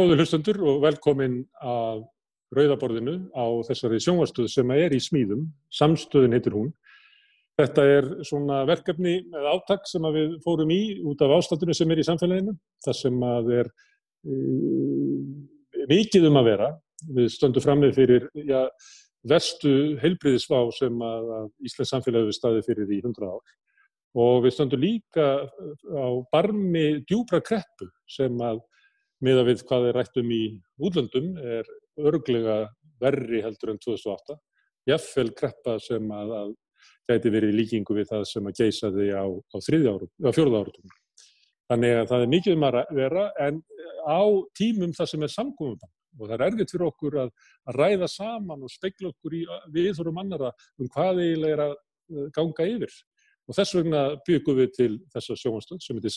góðu hlustendur og velkomin að Rauðaborðinu á þessari sjónvarstöð sem er í smíðum. Samstöðin heitir hún. Þetta er svona verkefni með áttak sem við fórum í út af ástandinu sem er í samfélaginu. Það sem að er uh, mikið um að vera. Við stöndum fram með fyrir ja, vestu heilbriðisvá sem að Íslands samfélagi við staði fyrir í hundra ár. Og við stöndum líka á barmi djúbra kreppu sem að miða við hvað er rætt um í útlöndum er örglega verri heldur enn 2008. Jafnvel kreppa sem að, að gæti verið líkingu við það sem að geysaði á, á, á fjórða áratum. Þannig að það er mikið um að vera en á tímum það sem er samgóðum og það er erfitt fyrir okkur að, að ræða saman og spegla okkur í viðþórum annara um hvað eiginlega er að ganga yfir. Og þess vegna byggum við til þessa sjóanstöð sem heitir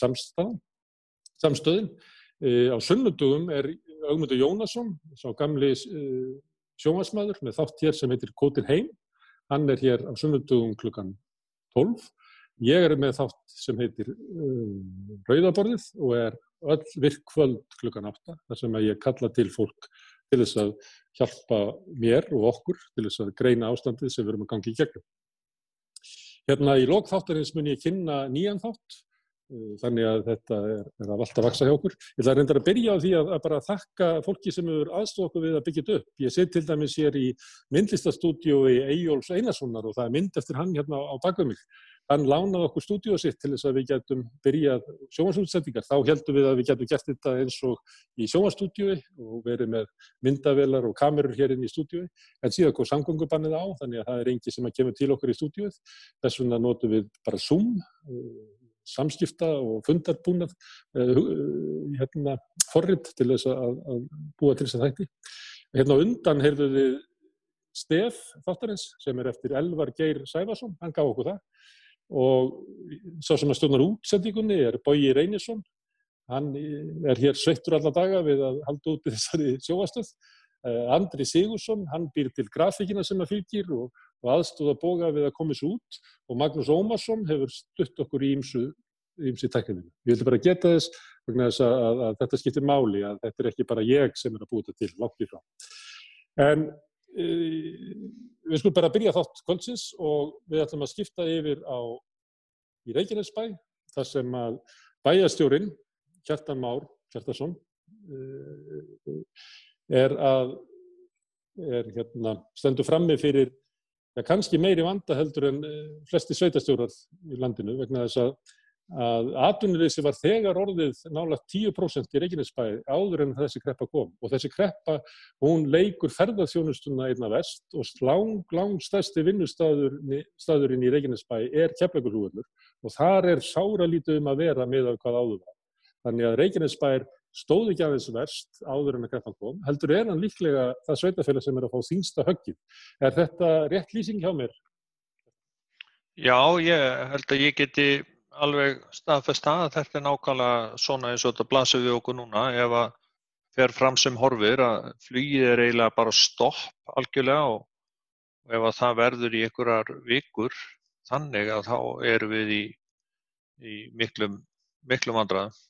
samstöðin. Á sunnundugum er Augmundur Jónasson, sá gamli sjómasmaður með þátt hér sem heitir Kótir heim. Hann er hér á sunnundugum klukkan 12. Ég er með þátt sem heitir um, Rauðaborðið og er öll virkvöld klukkan 8 þar sem ég kalla til fólk til þess að hjálpa mér og okkur til þess að greina ástandið sem við erum að gangi í gegnum. Hérna í lokþáttarins mun ég kynna nýjan þátt þannig að þetta er, er að valda að vaksa hjá okkur. Ég ætla að reynda að byrja á því að, að bara þakka fólki sem hefur aðstofa okkur við að byggja þetta upp. Ég sitt til dæmis hér í myndlistastúdiói Eyjóls Einarssonar og það er mynd eftir hann hérna á, bakum mig. Hann lánaði okkur stúdíói sitt til þess að við getum byrjað sjónvarsútsendingar. Þá heldum við að við getum gert þetta eins og í sjónvarsstúdiói og verið með myndavelar og kamerur hér inn í stúdiói. En síðan kom samgöngubannið á þannig að það er engi sem að kemur til okkur í stúdióið. Þess vegna notum við bara Zoom samskipta og fundarbúnað uh, hérna, forrið til þess að, að búa til þess að þætti. Hérna undan heyrðu við Stef þáttarins sem er eftir Elvar Geir Sæfarsson, hann gaf okkur það og sá sem að stjórnar útsendingunni er Bóji Reynisson, hann er hér sveittur alla daga við að halda út í þessari sjóastöð. Uh, Andri Sigursson, hann býr til grafíkina sem að fylgir og, og aðstóða boga við að komast út og Magnús Ómarsson hefur stutt okkur í ýmsu ymsi tekninu. Ég vildi bara geta þess þess að, að, að þetta skiptir máli að þetta er ekki bara ég sem er að búið þetta til langt í frá. En e, við skulum bara byrja þátt kvöldsins og við ætlum að skipta yfir á í Reykjanesbæ þar sem að bæjastjórin Kjartan Már Kjartarsson e, er að er hérna stendur frammi fyrir ja, kannski meiri vanda heldur en e, flesti sveitastjórar í landinu vegna þess að að atvinnuleysi var þegar orðið nálega 10% í Reykjanesbæði áður en þessi kreppa kom og þessi kreppa hún leikur ferðarþjónustuna einna vest og lang, lang stærsti vinnustaðurinn í Reykjanesbæði er Keflaugurhúðunur og þar er sára lítið um að vera með af hvað áður var. Þannig að Reykjanesbæðir stóð ekki aðeins verst áður en að kreppa kom, heldur er hann líklega það sveitafélag sem er að fá þýnsta höggið. Er þetta rétt lýsing hjá mér? Já, ég held að ég geti alveg staðfest að þetta er nákvæmlega svona eins og þetta blasir við okkur núna ef að fer fram sem horfir að flýið er eiginlega bara stopp algjörlega og, og ef að það verður í einhverjar vikur þannig að þá erum við í, í miklum, miklum vandraðum.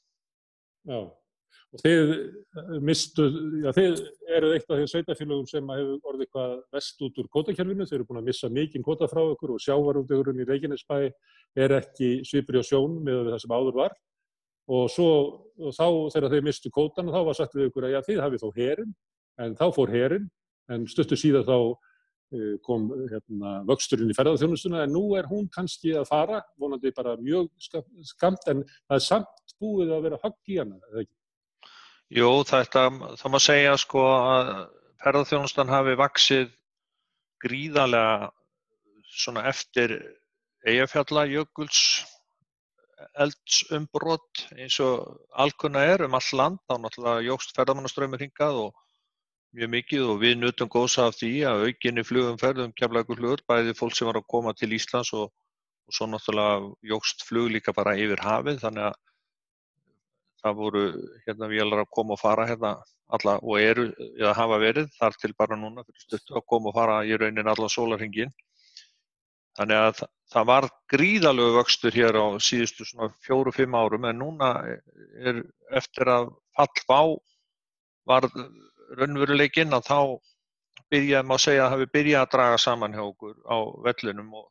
Já, og þið mistu, já þið eruð eitt af því sveitafélagum sem hefur orðið hvað vest út úr kótakjörfinu, þeir eru búin að missa mikinn kóta frá ykkur og sjávarúndegurinn í Reykjanesbæ er ekki svipri á sjón með það sem áður var. Og svo og þá þegar þeir mistu kótan þá var sagt við ykkur að já þið hafið þó herin en þá fór herin en stuttu síðan þá e, kom hérna, vöxturinn í ferðarþjónustuna en nú er hún kannski að fara vonandi bara mjög skamt en það er samt búið að vera högg í hana, eða ekki? Jú, þetta, það má segja sko að ferðarþjónustan hafi vaksið gríðarlega svona eftir Eyjafjallajökuls eldsumbrott eins og alkunna er um all land, þá náttúrulega jógst ferðarmannaströymur hingað og mjög mikið og við nutum góðsa af því að aukinni flugumferð um kemlaugurflugur, bæði fólk sem var að koma til Íslands og, og svo náttúrulega jógst flug líka bara yfir hafið. Þannig að það voru hérna vélar að koma og fara hérna alla og eru, eða hafa verið þar til bara núna fyrir stuttu að koma og fara í raunin allan sólarhingin. Þannig að það var gríðalög vöxtur hér á síðustu svona fjóru-fimm árum en núna er eftir að fall á var raunveruleikinn að þá byrjaði maður að segja að það hefði byrjað að draga saman hjá okkur á vellunum og,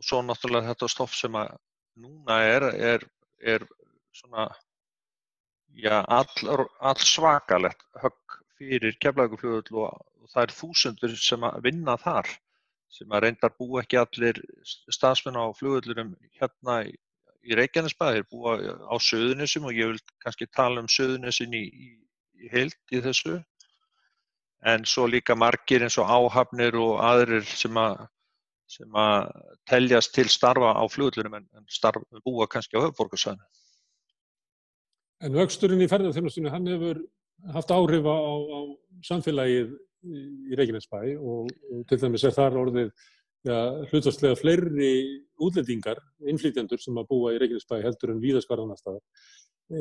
og svo náttúrulega þetta stoff sem að núna er, er, er svona já, all, all svakalett högg fyrir keflagufljóðul og, og það er þúsundur sem að vinna þar sem að reyndar bú ekki allir stafsmenn á fljóðulurum hérna í, í Reykjanesbæð, þeir búa á söðunisum og ég vil kannski tala um söðunisin í, í, í heild í þessu en svo líka margir eins og áhafnir og aðrir sem að, sem að teljast til starfa á fljóðlurum en, en starf, búa kannski á höfðborgarsvæðinu. En vöxturinn í ferðarþjónustunni, hann hefur haft áhrif á, á samfélagið í Reykjanesbæ og, og til dæmis er þar orðið ja, hlutastlega fleiri útlendingar, innflýtjendur sem að búa í Reykjanesbæ heldur en víðaskarðanastæðar. E,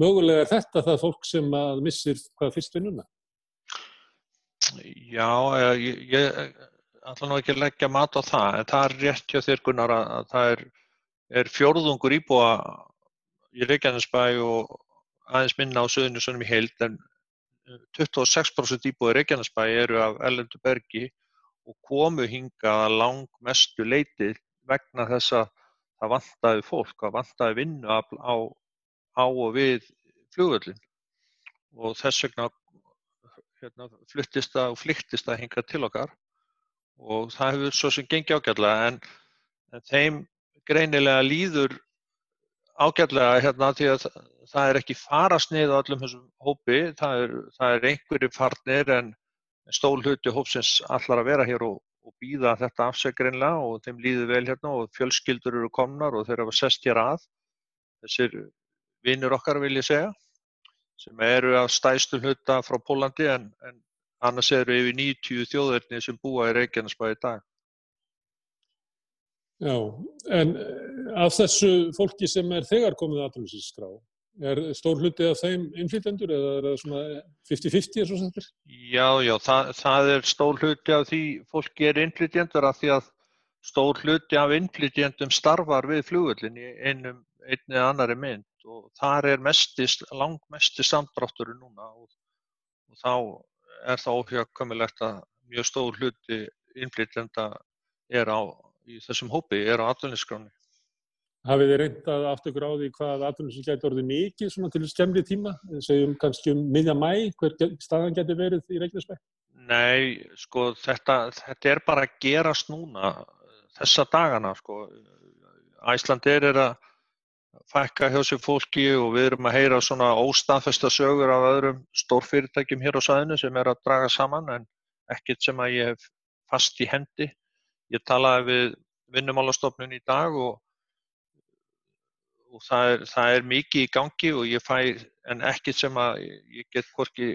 mögulega er þetta það fólk sem að missir hvað fyrst vinnuna? Já, ég, ég ætla nú ekki að leggja mat á það, en það er rétt hjá þér Gunnar að það er, er fjórðungur íbúa í Reykjanesbæ og aðeins minna á söðinu svonum í heild, en 26% íbúi Reykjanesbæ eru af ellendu bergi og komu hingað að lang mestu leiti vegna þess að það vantaði fólk, það vantaði vinnu á, á og við fljóðvöldin og þess vegna hérna, flyttist það og flyttist það hingað til okkar. Og það hefur svo sem gengi ágætlega en, en þeim greinilega líður ágætlega hérna því að það er ekki farasnið á öllum þessum hópi, það er, það er einhverju farnir en stól hluti hópsins allar að vera hér og, og býða þetta afsegrinlega og þeim líður vel hérna og fjölskyldur eru komnar og þeir hafa sest hér að, þessir vinnur okkar vil ég segja, sem eru að stæstu hluta frá Pólandi en, en annars eru yfir 90 þjóðverðni sem búa í Reykjanesbæði í dag. Já, en eh, af þessu fólki sem er þegar komið aðrunnsískrá, er stór hluti af þeim innflytjendur eða er það svona 50-50 eins og þetta? Já, já, það, það er stór hluti af því fólki er innflytjendur af því að stór hluti af innflytjendum starfar við flugullin í einum, einni eða annari mynd og þar er mestist, langmesti samdrátturinn núna og, og þá er það óhjákvæmilegt að mjög stór hluti innflytjenda er á í þessum hópi er á atvinniskráni. Hafið þið reynd að átt ykkur á því hvað atvinnisum getur orðið mikið til skemmri tíma? Segjum kannski um miðja mæ, hver staðan getur verið í Reykjanesbæk? Nei, sko þetta, þetta er bara að gerast núna þessa dagana sko. Æslandir er að fækka hjá sér fólki og við erum að heyra svona óstaðfesta sögur af öðrum stórfyrirtækjum hér á sæðinu sem er að draga saman en ekkert sem að ég hef fast í hendi Ég talaði við vinnumálastofnun í dag og, og það, er, það er mikið í gangi og ég fæ en ekkert sem að ég get hvorki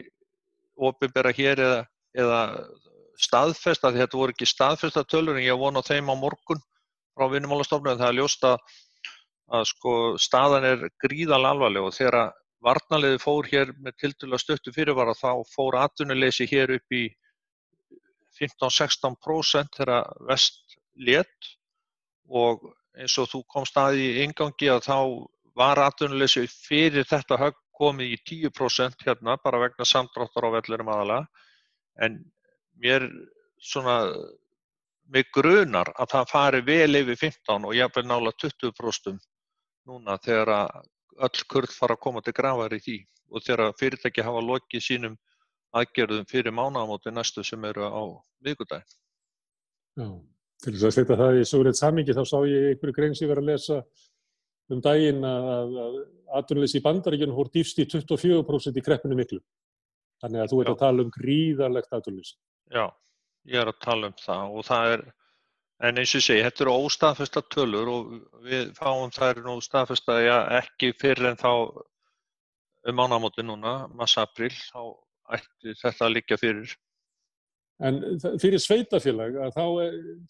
ofinbera hér eða, eða staðfesta því þetta voru ekki staðfesta tölur en ég vona þeim á morgun frá vinnumálastofnun en það er ljóst að, að sko, staðan er gríðal alvarleg og þegar varnaliði fór hér með tildulega stöttu fyrirvara þá fór atvinnuleysi hér upp í 15-16% þegar vest létt og eins og þú komst að í ingangi að þá var atvinnuleysi fyrir þetta högg komið í 10% hérna bara vegna samdráttar á vellurum aðalega en mér svona mig grunar að það fari vel yfir 15 og ég vil nála 20% núna þegar að öll kurð fara að koma til grafar í því. Og þegar fyrirtæki hafa lokið sínum aðgerðum fyrir mánagamóti næstu sem eru á viðgudagin. Já, til þess að setja það í reitt samingi þá sá ég einhverju grein sem verið að lesa um daginn að aðtunleysi í bandaríkjunum hór dýfst í 24% í kreppinu miklu. Þannig að þú ert að tala um gríðarlegt aðtunleysi. Já, ég er að tala um það og það er, en eins og ég segi, þetta eru óstaðfesta tölur og við fáum þær nú staðfesta ja, ekki fyrir en þá um mánagamóti núna, massa april, þá ætti þetta að liggja fyrir. En fyrir sveitafélag að þá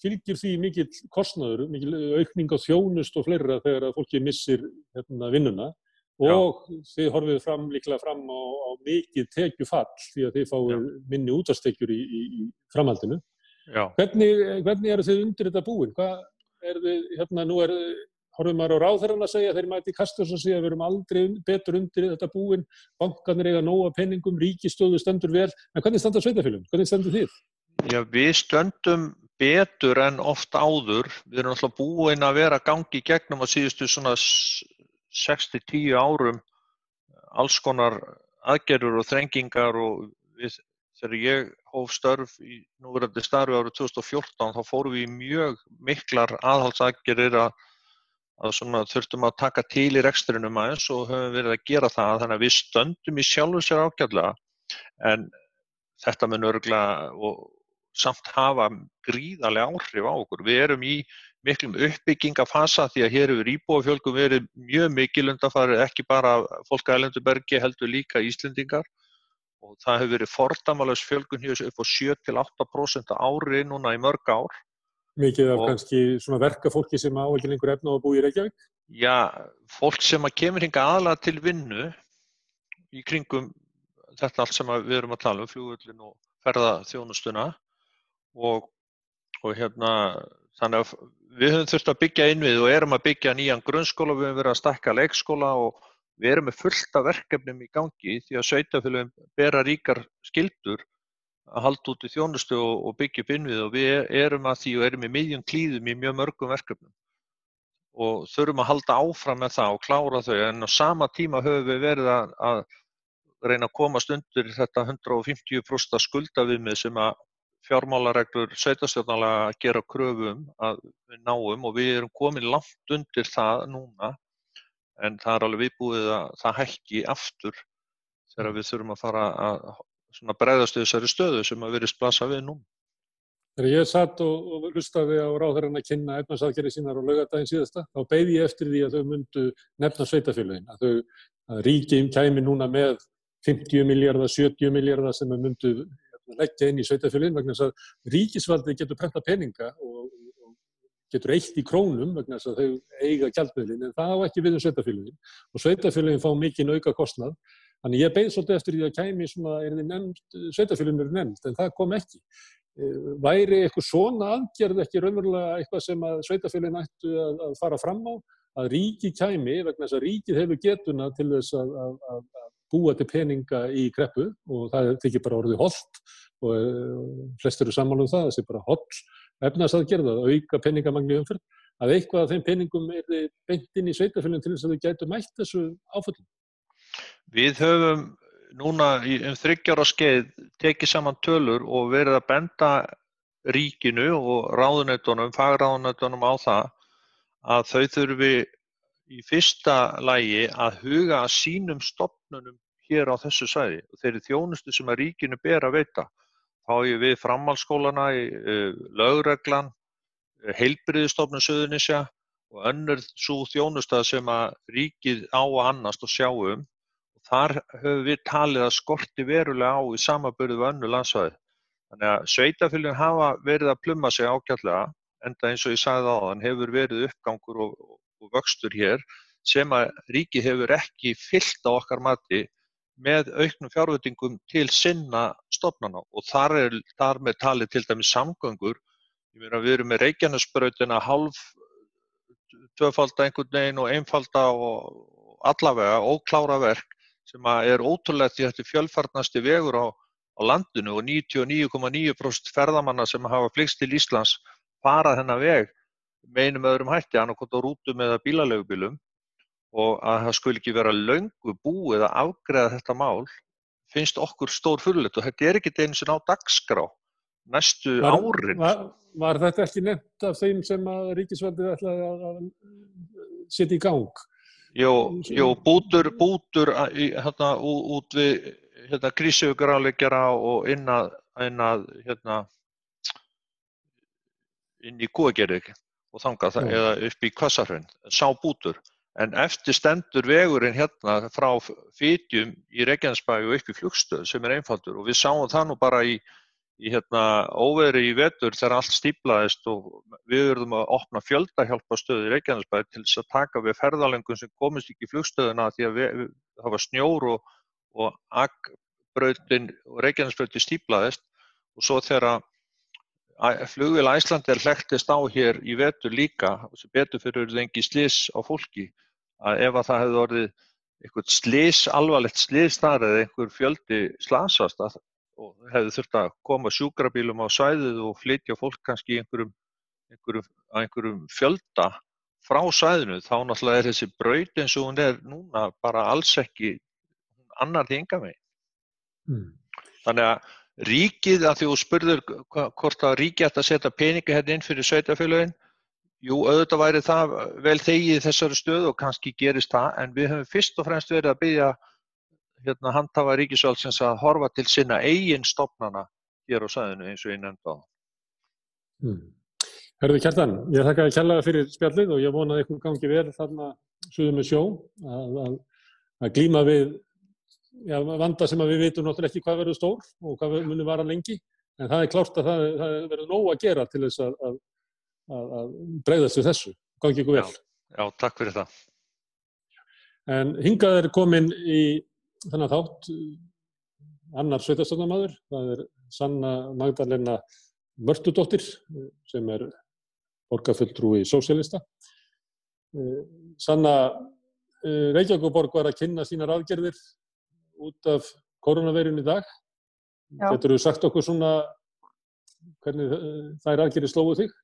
fylgir því mikill kostnaður, mikill aukning á þjónust og fleira þegar að fólki missir hérna, vinnuna og Já. þið horfið fram, líklega fram á, á mikið tekjufall því að þið fáið minni útastekjur í, í, í framhaldinu. Hvernig, hvernig eru þið undir þetta búin? Hvað er þið, hérna, nú er horfum maður á ráðherran að segja þeir mæti kastus að segja að við erum aldrei betur undir þetta búin, bankanir eiga nóga penningum, ríkistöðu stendur vel en hvernig standar sveitafélum? Hvernig stendur þið? Já, við stöndum betur en oft áður við erum alltaf búin að vera gangi gegnum á síðustu svona 6-10 árum alls konar aðgerður og þrengingar og við, þegar ég hóf störf í núverandi starfi árið 2014 þá fórum við mjög miklar aðhaldsaggerir að, að þurftum að taka til í reksturinnum aðeins og höfum verið að gera það þannig að við stöndum í sjálfu sér ágjörlega en þetta mun örgla og samt hafa gríðarlega áhrif á okkur. Við erum í miklum uppbyggingafasa því að hér hefur íbúafjölgum verið mjög mikil undanfarið ekki bara fólk að Elendurbergi heldur líka Íslendingar og það hefur verið fordamalös fjölgun hér upp á 7-8% ári núna í mörg ár. Mikið af og, kannski svona verkafólki sem á ekki lengur efna á að bú í Reykjavík? Já, fólk sem að kemur hinga aðlað til vinnu í kringum þetta allt sem við erum að tala um, fljóðullin og ferðaþjónustuna og, og hérna þannig að við höfum þurft að byggja innvið og erum að byggja nýjan grunnskóla, við höfum verið að stakka leikskóla og við erum með fullta verkefnum í gangi því að sveitafélagum bera ríkar skildur að halda út í þjónustu og, og byggja upp innvið og við erum að því og erum í miðjum klíðum í mjög mörgum verkefnum og þurfum að halda áfram með það og klára þau. En á sama tíma höfum við verið að, að reyna að komast undir þetta 150% skuldaviðmið sem að fjármálareglur sveitastjórnalega gera kröfum að við náum og við erum komin langt undir það núna. En það er alveg viðbúið að það hækki aftur þegar við þurfum að fara að bregðast þessari stöðu sem að verið splasa við nú. Þegar ég satt og, og lustaði á ráðherran að kynna efnarsaðgerri sínar og laugadaginn síðasta, þá beigði ég eftir því að þau myndu nefna sveitafélagin, að, að ríkinn kæmi núna með 50 miljardar, 70 miljardar sem þau myndu leggja inn í sveitafélagin vegna þess að ríkisvaldið getur prenta peninga og getur eitt í krónum vegna þess að þau eiga gjaldmiðlin en það á ekki við um sveitafélagin og sveitafélagin fá mikið auka kostnað þannig ég beigð svolítið eftir því að kæmi svona, er þið nefnd, sveitafélagin eru nefnd en það kom ekki. E, væri eitthvað svona aðgerð ekki raunverulega eitthvað sem að sveitafélagin ættu að, að fara fram á að ríki kæmi vegna þess að ríkið hefur getuna til þess að, að, að búa til peninga í kreppu og það tekir bara orðið holdt og e, flestur eru saman um það, það sé bara holdt efnaðsaðgerð að auka peningamagni umfyrð, að eitthvað af þeim peningum er beint inn í sveitafélagin til þess að þau gætu mætt þessu áföllum? Við höfum núna um þryggjára skeið tekið saman tölur og verið að benda ríkinu og ráðunötunum, fagráðunötunum á það að þau þurfi í fyrsta lægi að huga að sínum stopnunum hér á þessu sæði og þeirri þjónustu sem að ríkinu ber að veita þá ég við framhaldsskólana, uh, lögreglan, uh, heilbriðistofnun Suðunisja og önnur svo þjónustað sem að ríkið á að annast og sjá um. Þar höfum við talið að skorti verulega á í samabörðu við önnu landsvæði. Þannig að sveitafylgjum hafa verið að plumma sig ákjallega, enda eins og ég sagði á þann hefur verið uppgangur og, og vöxtur hér sem að ríkið hefur ekki fyllt á okkar mati með auknum fjárvöldingum til sinna stofnana og þar er þar með talið til dæmis samgöngur. Ég meina við erum með Reykjanesbrautina halv tvöfalda einhvern veginn og einfalda og allavega óklára verk sem er ótrúlega því að þetta er fjölfarnasti vegur á, á landinu og 99,9% ferðamanna sem hafa flikst til Íslands fara þennan veg með einum öðrum hætti, annarkot á rútum eða bílalegubilum og að það skul ekki vera laungu búið að afgreða þetta mál finnst okkur stór fyrirlit og þetta er ekki eins og ná dagskrá næstu var, árin. Var, var þetta ekki nefnt af þeim sem að ríkisvaldið ætlaði að setja í gang? Jó, jó bútur, bútur hérna, út við hérna, grísjögrálegjara og inn að, inn, að, hérna, inn í kúagerði og þangað, eða upp í kvassarhraun, sá bútur. En eftir stendur vegurinn hérna frá fítjum í Reykjanesbæu og upp í flugstöð sem er einfaldur og við sáum það nú bara í, í hérna, óveri í vetur þegar allt stíplaðist og við verðum að opna fjöldahjálpastöð í Reykjanesbæu til þess að taka við ferðalengum sem komist ekki í flugstöðuna því að við, það var snjór og, og agbrautin og Reykjanesbæu stíplaðist og svo þegar flugvél Æslandi er hlæktist á hér í vetur líka sem betur fyrir þengi slís á fólki að ef að það hefði orðið eitthvað slís, alvarlegt slís þar eða einhver fjöldi slasast að, og hefði þurft að koma sjúkrabílum á sæðið og flytja fólk kannski einhverjum, einhverjum, einhverjum fjölda frá sæðinu þá náttúrulega er þessi braut eins og hún er núna bara alls ekki annar því enga megin. Mm. Þannig að ríkið, að því þú spurður hvort að ríkið ætti að setja peningi hérna inn fyrir sveitafélagin, jú, auðvitað væri það vel þegið þessari stöðu og kannski gerist það, en við höfum fyrst og fremst verið að byggja hérna, handhafa ríkisváldsins að horfa til sinna eigin stopnana hér á sæðinu eins og ég nefndi á. Hmm. Herðu Kjartan, ég þakka að kjallaða fyrir spjallið og ég vona að ykkur gangi vel þarna suðum með sjó að, að, að glíma við já, vanda sem við veitum náttúrulega ekki hvað verður stór og hvað munir vara lengi en það er klárt að það, það verður nóg að gera til þess að, að, að breyðast við þessu. Gangi ykkur vel. Já, já, takk fyrir það. En hingað er komin í þennan þátt annar sveitastöndamadur, það er Sanna Magdalena Mörtudóttir sem er borgarfulltrúi sósélista. Eh, Sanna eh, Reykjavíkuborg var að kynna sínar aðgerðir út af koronaveirun í dag. Getur þú sagt okkur svona hvernig þær aðgerir slóðu þig?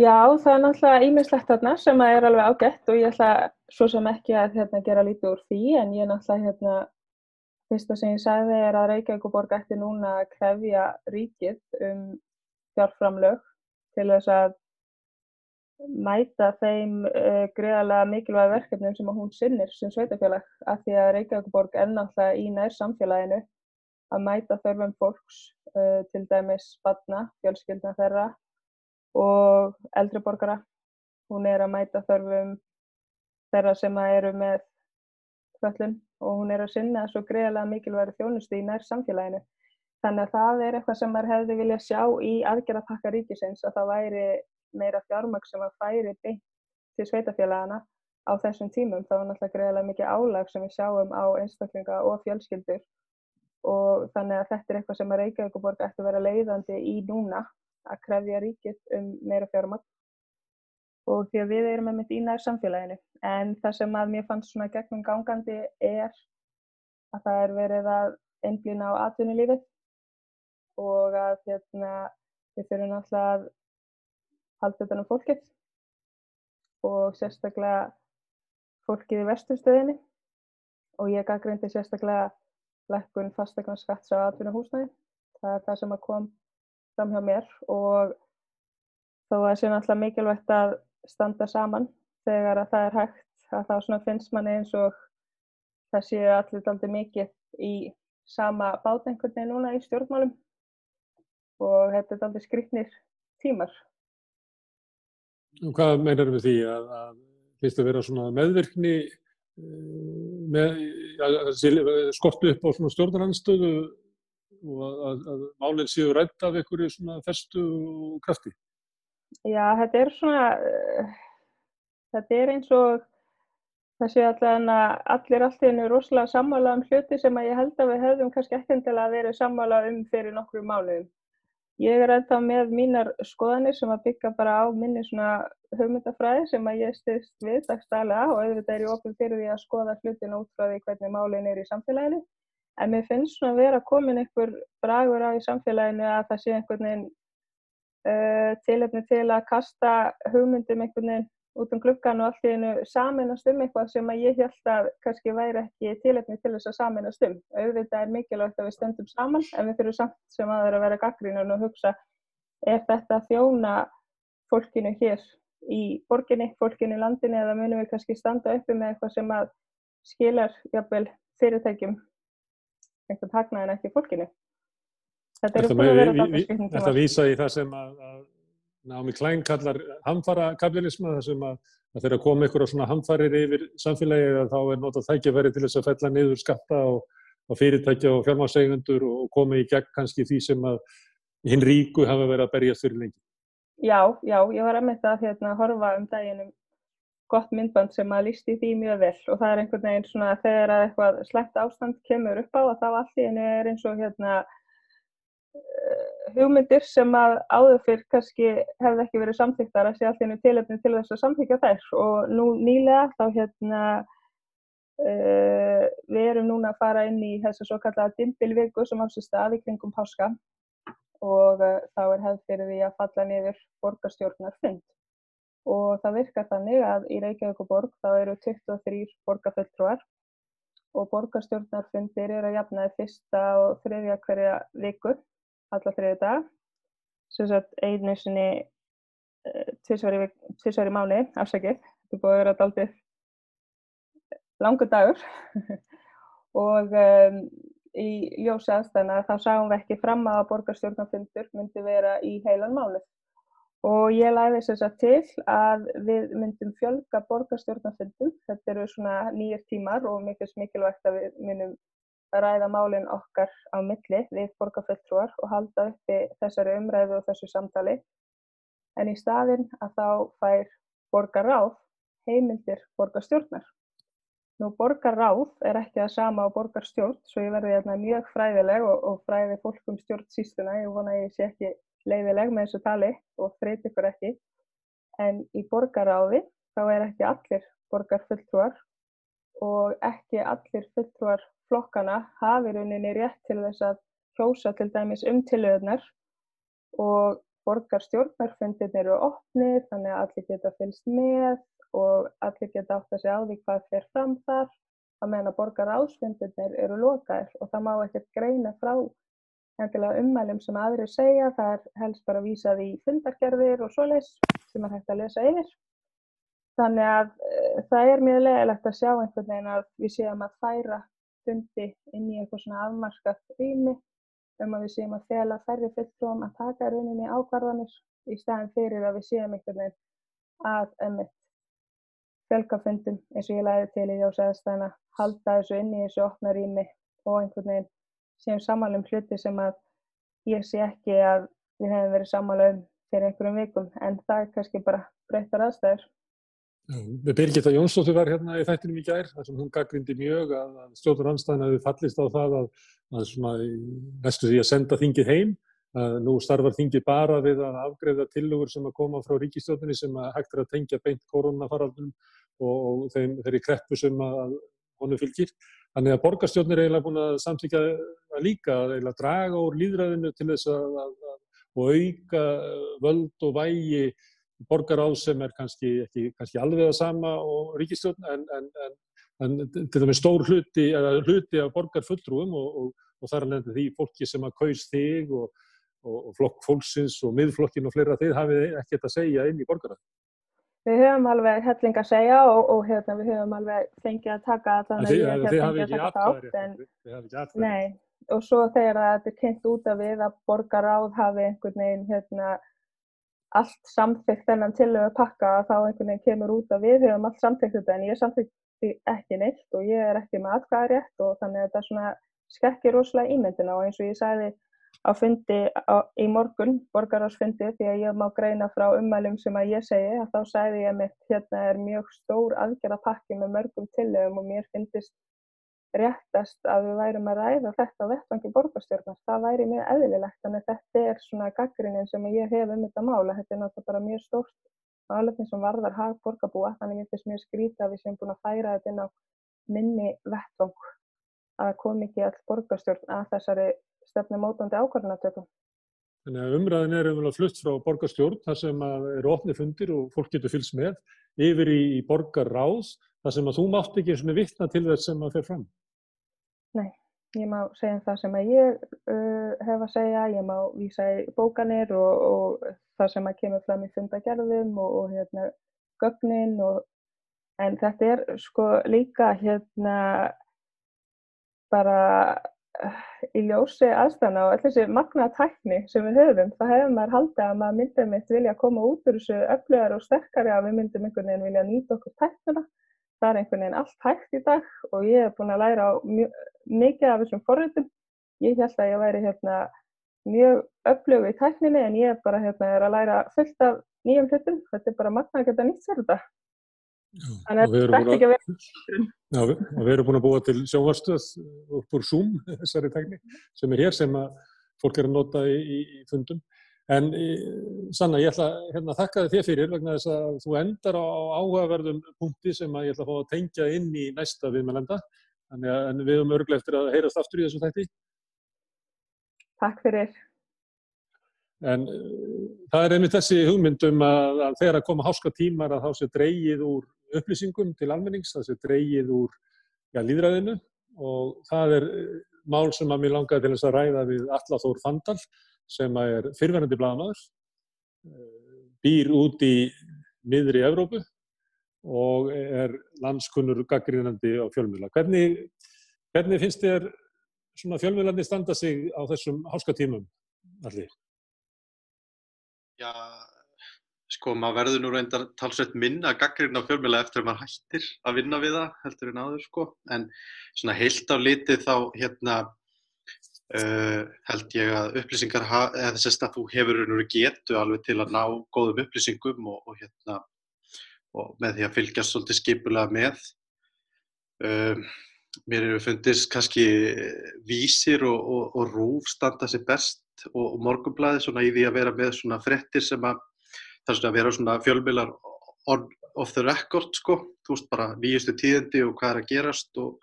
Já, það er náttúrulega ímislegt þarna sem er alveg ágætt og ég ætla svo sem ekki að hérna, gera lítið úr því en ég náttúrulega hérna, fyrsta sem ég sagði er að Reykjavíkuborg ætti núna að krefja ríkið um fjárframlög til þess að mæta þeim uh, greiðarlega mikilvæg verkefnum sem hún sinnir sem sveitafélag af því að Reykjavík er náttúrulega í nær samfélaginu að mæta þörfum fólks, uh, til dæmis spanna, fjölskyldna þeirra og eldri borgara. Hún er að mæta þörfum þeirra sem eru með föllun og hún er að sinna svo greiðarlega mikilvæg þjónustu í nær samfélaginu. Þannig að það er eitthvað sem maður hefði viljað sjá í aðgerðarpakka ríkisins að það væri meira fjármagn sem að færi beint til sveitafélagana á þessum tímum þá er náttúrulega greiðilega mikið álag sem við sjáum á einstaklinga og fjölskyldur og þannig að þetta er eitthvað sem að Reykjavíkuborg ætti að vera leiðandi í núna að krefja ríkið um meira fjármagn og því að við erum með mitt í nær samfélaginu en það sem að mér fannst svona gegnum gangandi er að það er verið að einblýna á atvinnulífið og að hérna, við þurfum náttúrulega að halda utan um fólkið og sérstaklega fólkið í vesturstöðinni og ég gaggrindi sérstaklega lekkun fastegna skatts á atvinnuhúsnæði. Það er það sem að kom fram hjá mér og þó að það sé náttúrulega mikilvægt að standa saman þegar að það er hægt að þá finnst manni eins og það séu allir aldrei mikið í sama bát einhvern veginn núna í stjórnmálum. Og þetta er aldrei skriknir tímar. Og hvað meinar við því að það hlýst að vera svona meðvirkni með, að skortu upp á svona stjórnarhanstöðu og að, að, að málinn séu rætt af einhverju svona festu og krafti? Já, þetta er svona, þetta er eins og það séu allir allir alltaf rosalega sammála um hluti sem að ég held að við hefðum kannski ekkendilega að vera sammála um fyrir nokkru mánuðum. Ég er ennþá með mínar skoðanir sem að byggja bara á minni svona hugmyndafræði sem að ég styrst við dagstælega og auðvitað er ég ofin fyrir því að skoða hlutin út frá því hvernig málinn er í samfélaginu. En mér finnst svona að vera komin einhver bragur á í samfélaginu að það sé einhvern veginn uh, tilefni til að kasta hugmyndum einhvern veginn út um glukkan og allt í einu saminast um eitthvað sem að ég held að kannski væri ekki tilefni til þess að saminast um. Auðvitað er mikilvægt að við stöndum saman en við þurfum samt sem að það er að vera gaggrínun og hugsa er þetta þjóna fólkinu hér í borginni, fólkinu í landinni eða munum við kannski standa uppi með eitthvað sem að skilar jafnvel fyrirtækjum einhvern hagnaðin ekki fólkinu. Þetta er uppið að vera þetta skipnum tíma. Þetta vísa í það sem að, að Námi Klein kallar hamfara kapitalisma þar sem að, að þeirra koma ykkur á svona hamfarir yfir samfélagi að þá er notað þækjafæri til þess að fella niður skatta og, og fyrirtækja og fjármársegundur og koma í gegn kannski því sem að hinn ríku hafa verið að berjast fyrir lengi. Já, já, ég var að mynda að hérna, horfa um daginum gott myndband sem að lísti því mjög vel. Og það er einhvern veginn svona þegar að eitthvað slæmt ástand kemur upp á að þá allt í henni er eins og hérna uh, hugmyndir sem að áður fyrr kannski hefði ekki verið samþýttar að sé allt einu tilöfni til þess að samþýkja þær. Og nú nýlega þá hérna uh, við erum núna að fara inn í þess að svo kallaða dimbilviku sem ásist staði kringum páska. Og uh, þá er hefð fyrir því að falla niður borgarstjórnarfund og það virkar þannig að í Reykjavík og borg þá eru 23 borgarföldtrúar og borgarstjórnarfundir eru að jafnaði fyrsta og þriðja hverja viku, alla þriðja dag, sem sagt einu sinni uh, tvísvar í mánu, afsakið, þetta er búið að vera daldið langur dagur. Og um, í ljósi aðstæðna þá sáum við ekki fram að borgarstjórnarfundur myndi vera í heilan mánuð og ég læði þess að til að við myndum fjölga borgarstjórnarfundum. Þetta eru svona nýjir tímar og mikilvægt að við myndum ræða málinn okkar á milli við borgarfulltrúar og halda uppi þessari umræðu og þessu samtali. En í staðinn að þá fær borgarráð heimildir borgarstjórnar. Nú borgarráð er ekki það sama á borgarstjórn, svo ég verði hérna mjög fræðileg og, og fræði fólk um stjórnsýstuna. Ég vona ég sé ekki leiðileg með þessu tali og þreyti ykkur ekki. En í borgaráði þá er ekki allir borgarfulltrúar og ekki allir fulltrúar flokkana hafi rauninni rétt til þess að hjósa til dæmis um tilöðunar og borgarstjórnarfundir eru opnið þannig að allir geta fylgst með og allir geta átt að segja á því hvað fer fram þar að meðan að borgaráðsfundir eru lokaðir og það má ekkert greina frá endilega ummælum sem aðrir segja, það er helst bara vísað í fundargerðir og svoleiðs sem er hægt að lesa yfir. Þannig að e, það er mjög leðilegt að sjá einhvern veginn að við séum að færa fundi inn í eitthvað svona afmarskat rými um að við séum að fela færri fulltrúum að taka rauninni ákvarðanir í staðin fyrir að við séum einhvern veginn að ömmit fjölkafundum eins og ég læði til í þjóðsæðastæðina halda þessu inn í þessu opna rými og einhvern veginn séum sammála um hluti sem að ég sé ekki að við hefum verið sammála um fyrir einhverjum vikum en það er kannski bara breyttar aðstæður. Birgitta Jónsdóttir var hérna í þættinum í gær þar sem hún gaggrindi mjög að stjórnur anstæðin hefur fallist á það að, að svona vestu því að senda þingið heim að nú starfar þingið bara við að afgreða tilugur sem að koma frá ríkistjórnini sem að hægt er að tengja beint koronafaraldunum og, og þeim, þeirri kreppu sem að honu fylgir. Þannig að borgarstjórnir er eiginlega búin að samtíka líka að eiginlega draga úr líðræðinu til þess að, að, að auka völd og vægi borgaráð sem er kannski ekki kannski alveg það sama og ríkistjórn en, en, en, en til dæmis stór hluti, hluti af borgarfulltrúum og, og, og þar er nefndið því fólki sem að kaust þig og, og flokk fólksins og miðflokkin og fleira þið hafið ekkert að segja inn í borgaráð. Við höfum alveg helling að segja og, og hérna, við höfum alveg fengið að taka þannig að ég hef fengið að taka þátt en nei, og svo þegar þetta er kynnt út af við að borgaráð hafi einhvern veginn hérna, allt samþygt þennan til að pakka þá einhvern veginn kemur út af við höfum allt samþygt þetta en ég samþykti ekki neitt og ég er ekki með atkvæðarétt og þannig að þetta svona skekkir rosalega ímyndina. Og eins og ég sagði á fundi á, í morgun, borgarásfundi, því að ég má greina frá ummælum sem að ég segi, að þá sæði ég mitt hérna er mjög stór aðgerðapakki með mörgum tillögum og mér finnist réttast að við værum að ræða þetta á vettvangi borgarstjórnar. Það væri mjög eðlilegt, þannig að þetta er svona gaggrinnin sem ég hef um þetta mála. Þetta er náttúrulega bara mjög stórt álefni sem varðar hag borgarbúa, þannig að ég finnst mjög skrítið að við séum búin að færa þetta inn á minni vettvang að kom ekki all borgarstjórn að þessari stefnumótandi ákvarðanatökum. Þannig að umræðin er umvel að flutt frá borgarstjórn þar sem eru opni fundir og fólk getur fylgst með yfir í, borgarráðs þar sem að þú mátt ekki svona vittna til þess sem að fer fram. Nei, ég má segja það sem að ég uh, hef að segja, ég má vísa í bókanir og, og það sem að kemur fram í fundagerðum og, og hérna gögnin og en þetta er sko líka hérna bara í ljósi aðstæðna og allir þessi magna tækni sem við höfum, það hefur maður haldið að maður myndið mitt vilja koma út úr þessu öflugar og sterkari að við myndum einhvern veginn vilja nýta okkur tæknuna. Það er einhvern veginn allt hægt í dag og ég hef búin að læra mikið af þessum forritum. Ég held að ég væri hérna, mjög öflug í tækninni en ég bara hérna, er að læra fullt af nýjum hlutum. Þetta er bara magna að geta nýtt sér þetta. Þannig að þetta ekki að vera Já, og við erum búin að búa til sjónvarstöð upp úr Zoom, þessari tekni, sem er hér sem fólk er að nota í, í, í fundum. En Sanna, ég ætla hérna, að þakka þér fyrir vegna þess að þú endar á áhugaverðum punkti sem ég ætla að fá að tengja inn í næsta viðmælenda. Þannig að við höfum örglega eftir að heyrast aftur í þessu þætti. Takk fyrir. En uh, það er einmitt þessi hugmyndum að, að þegar að koma háska tímar að þá sé dreyið úr upplýsingum til almennings, það sé dreyið úr ja, líðræðinu og það er mál sem að mér langaði til þess að ræða við Allathór Fandal sem er fyrverðandi blagamæður, býr út í miðri Evrópu og er landskunnur gaggrínandi á fjölmjöla. Hvernig, hvernig finnst þér fjölmjölandi standa sig á þessum háska tímum allir? Já, sko, maður verður nú reyndar talsveit minna gaggrinn á fjölmjöla eftir að maður hættir að vinna við það, heldur en áður, sko. En svona heilt á litið þá, hérna, uh, held ég að upplýsingar, eða þess að þú hefur veru getu alveg til að ná góðum upplýsingum og, og hérna, og með því að fylgjast svolítið skipulega með. Um, mér eru fundist kannski vísir og, og, og rúf standa sér best og, og morgunblæði svona í því að vera með svona frettir sem að er svona að vera svona fjölmilar off the record sko, þú veist bara nýjustu tíðindi og hvað er að gerast og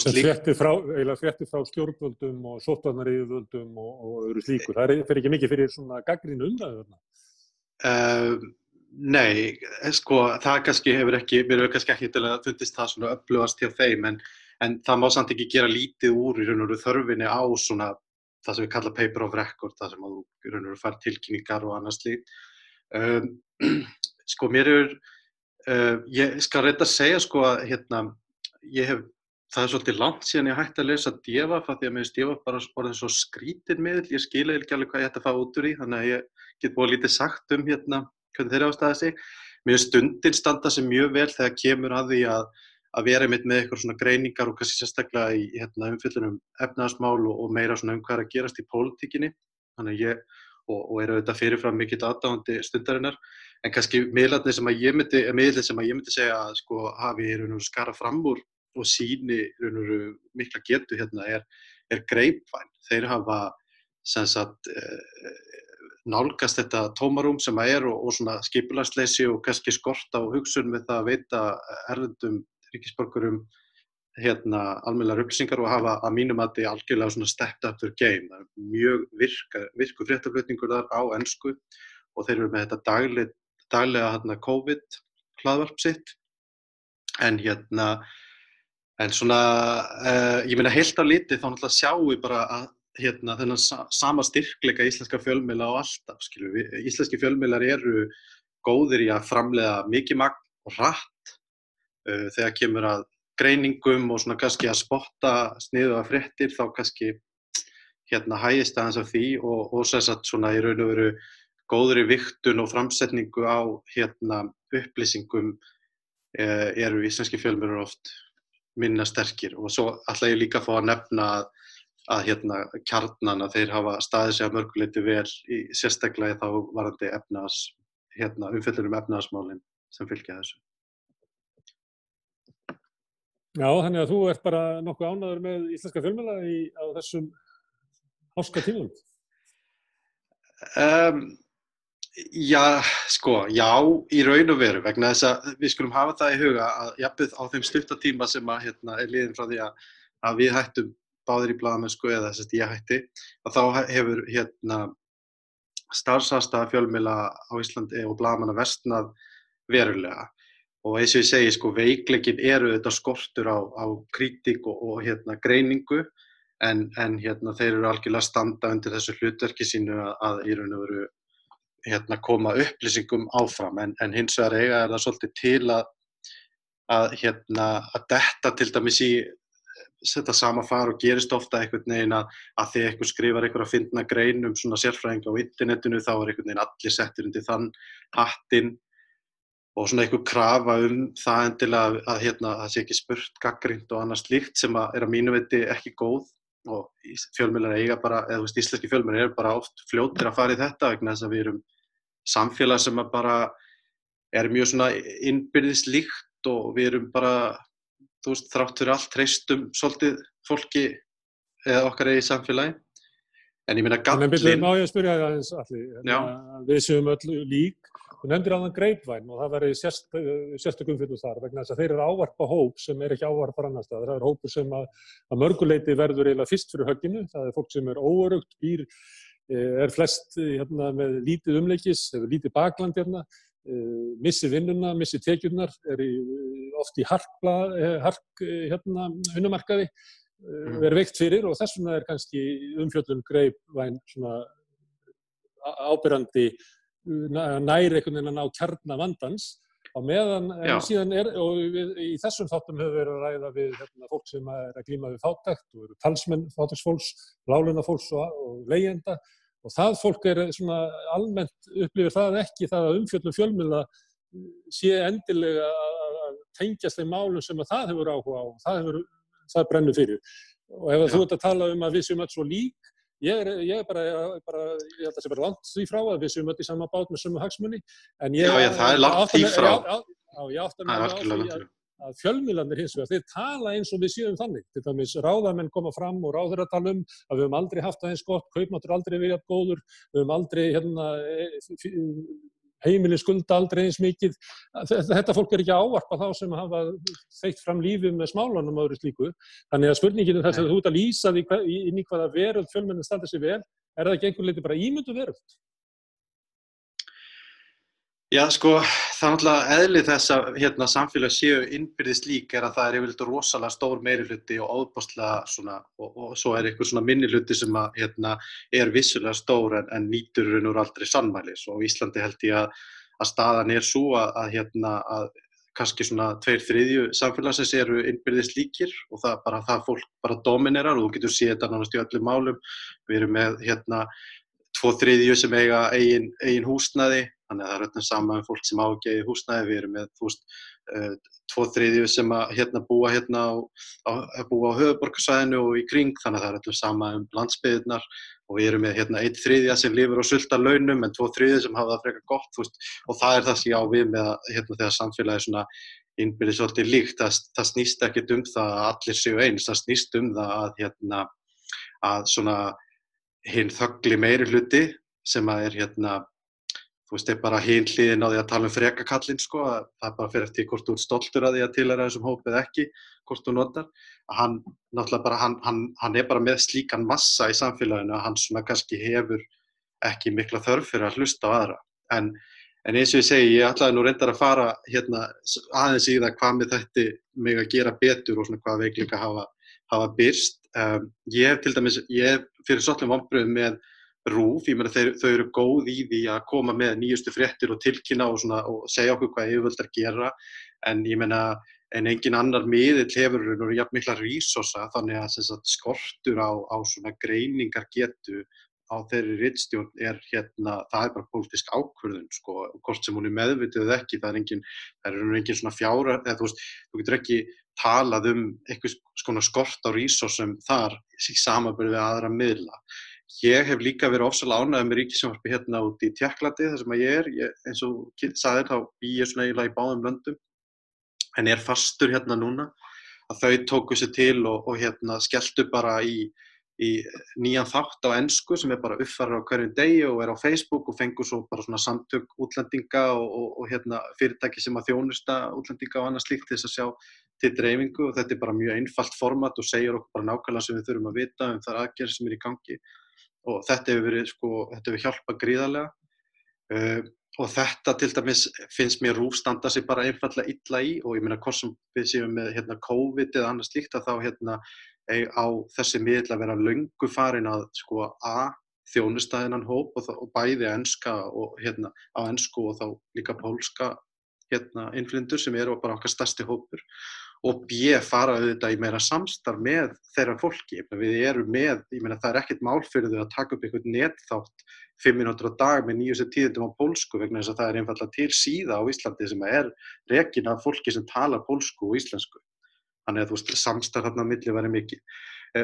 slíkt. Frettir frá, eiginlega frettir frá stjórnvöldum og sótarnariðvöldum og öðru slíkur, það er, fer ekki mikið fyrir svona gaggrínu umræðu þarna? Uh, nei, sko það kannski hefur ekki, mér hefur kannski ekki til að fundist það svona upplöfast hjá þeim en, en það má samt ekki gera lítið úr í raun og þörfinni á svona það sem við kalla paper of record, það sem að þú raun og fær tilkynningar og annars líkt. Um, sko mér er, uh, ég skal reynda að segja sko að hérna, ég hef, það er svolítið langt síðan ég hætti að lesa Devaf að því að mér finnst Devaf bara orðin svo skrítin miðl, ég skila ekki alveg hvað ég ætti að fá út úr í, þannig að ég get búið lítið sagt um hérna hvernig þeirra ástæða sig. Mér finnst stundin standa sig mjög vel þegar kemur að því að að vera einmitt með eitthvað svona greiningar og kannski sérstaklega í hérna, umfyllunum efnaðasmál og, og meira svona um hvað er að gerast í pólitíkinni þannig að ég, og, og er auðvitað fyrirfram mikill aðdáðandi stundarinnar. En kannski miðlarnir sem að ég myndi miðlarnir sem að ég myndi segja að sko hafi skara fram úr og síni raun og mikla getu hérna er, er greipvæn, þeir hafa sagt eh, nálgast þetta tómarum sem að er og, og skipulagsleysi og kannski skorta og hugsun með það að veita erlendum ríkisborgurum hérna, almeinlega upplýsingar og hafa að mínum að þið algjörlega svona stepped up their game. Það er mjög virka, virku fréttaflutningur þar á ennsku og þeir eru með þetta dagli, daglega hérna, COVID hlaðvarp sitt en hérna en svona uh, ég meina heilt á liti þá náttúrulega sjáum við bara að hérna þennan sa sama styrkleika íslenska fjölmjöla á alltaf við. Íslenski fjölmjölar eru góðir í að framlega mikið magn og rætt uh, þegar kemur að greiningum og svona kannski að spotta sniðu af fréttir þá kannski hérna hægist aðeins af því og, og sérsagt svona í raun og veru góðri viktun og framsetningu á hérna upplýsingum uh, eru íslenski fjölmjörur oft minna sterkir og svo ætla ég líka að fá að nefna að, að hérna kjarnan að þeir hafa staðið sig að mörguleiti vel í sérstaklega þá varandi efnas, hérna umfellunum efnaðasmálinn sem fylgja þessu. Já, þannig að þú ert bara nokkuð ánaður með íslenska fjölmjöla á þessum háska tímum. Um, já, sko, já, í raun og veru, vegna þess að við skulum hafa það í huga að jafnveg á þeim stuftatíma sem að, hérna, er liðin frá því að, að við hættum báðir í bladamennsku eða þess að ég hætti, að þá hefur hérna, starfsasta fjölmjöla á Íslandi og bladamanna vestnað verulega og eins og ég segi sko veikleikin eru þetta skortur á, á kritík og, og hérna, greiningu en, en hérna, þeir eru algjörlega standa undir þessu hlutverki sínu að, að í raun og veru hérna, koma upplýsingum áfram. En, en hins vegar eiga er það svolítið til að að, hérna, að detta til dæmis í þetta sama far og gerist ofta einhvern veginn að, að því einhver skrifar einhver að finna grein um svona sérfræðinga á internetinu þá er einhvern veginn allir settir undir þann hattinn og svona einhver krafa um það endilega að, að hérna, það sé ekki spurt gaggrind og annað slíkt sem að er að mínu viti ekki góð. Og fjölmjölar eiga bara, eða þú veist, íslenski fjölmjölar eru bara oft fljóttir að fara í þetta vegna þess að við erum samfélag sem að bara er mjög svona innbyrðis líkt og við erum bara, þú veist, þrátt fyrir allt treystum svolítið fólki eða okkar eigi samfélagi. En ég minna En byrju, gallin, má ég að spyrja það aðeins allir, Já. við séum öll lík, þú nefndir á þann greipvæn og það verið sérst, sérstökum fyrir þar vegna þess að þeir eru að ávarpa hóp sem er ekki ávarpar annar stað. Það er hópur sem að, að mörguleiti verður eiginlega fyrst fyrir högginu, það er fólk sem er óörugt, býr, eh, er flest eh, hérna, með lítið umleikis, hefur lítið bakland hérna, eh, missi vinnuna, missi tekjurnar, er í, oft í harkla, hark hérna, hunnumarkaði, Mm. er veikt fyrir og þess vegna er kannski umfjöllun greipvæn svona ábyrrandi næ- nær einhvern veginn að ná kjarna vandans á meðan Já. síðan er og við, í þessum þáttum hefur verið að ræða við hérna, fólk sem er að glíma við fátækt og eru talsmenn fátæksfólks, láluna fólks og, og leyenda og það fólk er svona almennt upplifir það ekki það að umfjöllun fjölmiðla sé endilega að tengjast þeim málum sem að það hefur áhuga á það, hefur, það brennur fyrir og ef Já. þú ert að tala um að við séum öll svo lík ég er, ég er bara, bara ég held að það sé bara langt því frá að við séum öll í sama bát með sömu hagsmunni ég, Já, já, það er langt því frá. já, ég mig er alveg á því að, fyrir. að fjölmiðlanir hins vegar, þeir tala eins og við séum þannig. Til dæmis ráðamenn koma fram og ráður að tala um að við höfum aldrei haft það eins gott, kaupmáttur aldrei verið jafn góður, við höfum aldrei hérna, heimilin skulda aldrei eins mikið. Þetta, fólk er ekki að ávarpa þá sem hafa þeitt fram lífið með smálunum og öðru slíku. Þannig að spurningin er þess að þú ert að lýsa því inn í hvaða veröld fjölmennin standa sér vel, er það ekki einhver leiti bara ímyndu veröld? Já, sko, það er náttúrulega eðli þess að hérna, samfélag séu innbyrðist lík er að það er yfirleitt rosalega stór meiri hluti og óbústlega svona, og, og svo er einhver svona minni hluti sem að, hérna, er vissulega stór en, en nýtur raun og aldrei sannmælis og Íslandi held ég að, að staðan er svo að, að, hérna, að kannski svona tveir þriðju samfélagsins eru innbyrðist líkir og það bara það fólk bara dominerar og þú getur séð þetta nánast í öllum málum. Við erum með hérna tvo þriðju sem eiga eigin, eigin húsnæði, þannig að það er öllum sama um fólk sem á ekki eigin húsnæði, við erum með þú veist, uh, tvo þriðju sem að hérna búa hérna á, á, búa á höfuborgarsvæðinu og í kring, þannig að það er öllum sama um landsbyðirnar og við erum með hérna einn þriðja sem lifur á sulta launum en tvo þriðju sem hafa það frekar gott, þú veist, og það er það sem ég á við með að hérna þegar samfélagi svona innbyrði svolítið líkt, það, það snýst ekkit um það að allir séu eins, það snýst um það að hérna að svona hinn þöggli meiri hluti sem að er hérna þú veist, er bara hinn hliðin á því að tala um frekakallin sko, að það er bara fyrir eftir hvort þú ert stoltur að því að tilhæra þessum hóp eða ekki, hvort þú notar. Að hann, náttúrulega bara, hann, hann, hann er bara með slíkan massa í samfélaginu að hann svona kannski hefur ekki mikla þörf fyrir að hlusta á aðra. En, en eins og ég segi, ég ætlaði nú reyndar að fara hérna aðeins í það hvað með þetta mig að gera betur og svona hvað veikleika hafa, hafa byrst um, ég hef til dæmis, ég hef fyrir svolítið vombröðum með rúf, ég meina þau eru góð í því að koma með nýjustu fréttir og tilkynna og, svona, og segja okkur hvað yfirvöldar gera en ég meina en engin annar miðill hefur nú jafn mikla resursa þannig að sagt, skortur á, á svona greiningar getu á þeirri rittstjórn er hérna, það er bara pólitísk ákvörðun sko, hvort sem hún er meðvitið eða ekki, það er engin, það er engin svona fjára, eða þú veist, þú getur ekki talað um eitthvað skort á resursum þar í samanbyrði við aðra miðla. Ég hef líka verið ofsalega ánægð með ríkisjónvarpi hérna út í Tjekklandi þar sem að ég er, ég, eins og saðir þá bý ég svona eiginlega í báðum löndum. En er fastur hérna núna að þau tóku sér til og, og hérna skelltu bara í, í nýjan þátt á ennsku sem er bara uppfærar á hverjum degi og er á Facebook og fengur svo bara svona samtök útlendinga og, og, og hérna fyrirtæki sem að þjónusta útlendinga og annað slíkt þess að sjá til dreifingu. Og þetta er bara mjög einfalt format og segir okkur bara nákvæmlega sem við þurfum að vita um þar aðgerð sem er í gangi og þetta hefur verið sko, þetta hefur hjálpað gríðarlega. Uh, og þetta til dæmis finnst mér rúf standa sig bara einfallega illa í og ég meina hvort sem við séum með hérna COVID eða annað slíkt að þá hérna á þessi miðl að vera löngu farin að sko a þjónustæðinan hóp og, og bæði enska og hérna á ensku og þá líka pólska hérna innflindur sem eru bara okkar stærsti hópur og B fara auðvitað í meira samstarf með þeirra fólki. Við erum með, ég meina það er ekkert mál fyrir þau að taka upp einhvern netþátt fimm minútur á dag með nýjustu tíðindum á pólsku vegna þess að það er einfallega til síða á Íslandi sem er rekin af fólki sem tala pólsku og íslensku. Þannig að þú veist, samstarf þarna á milli væri mikið,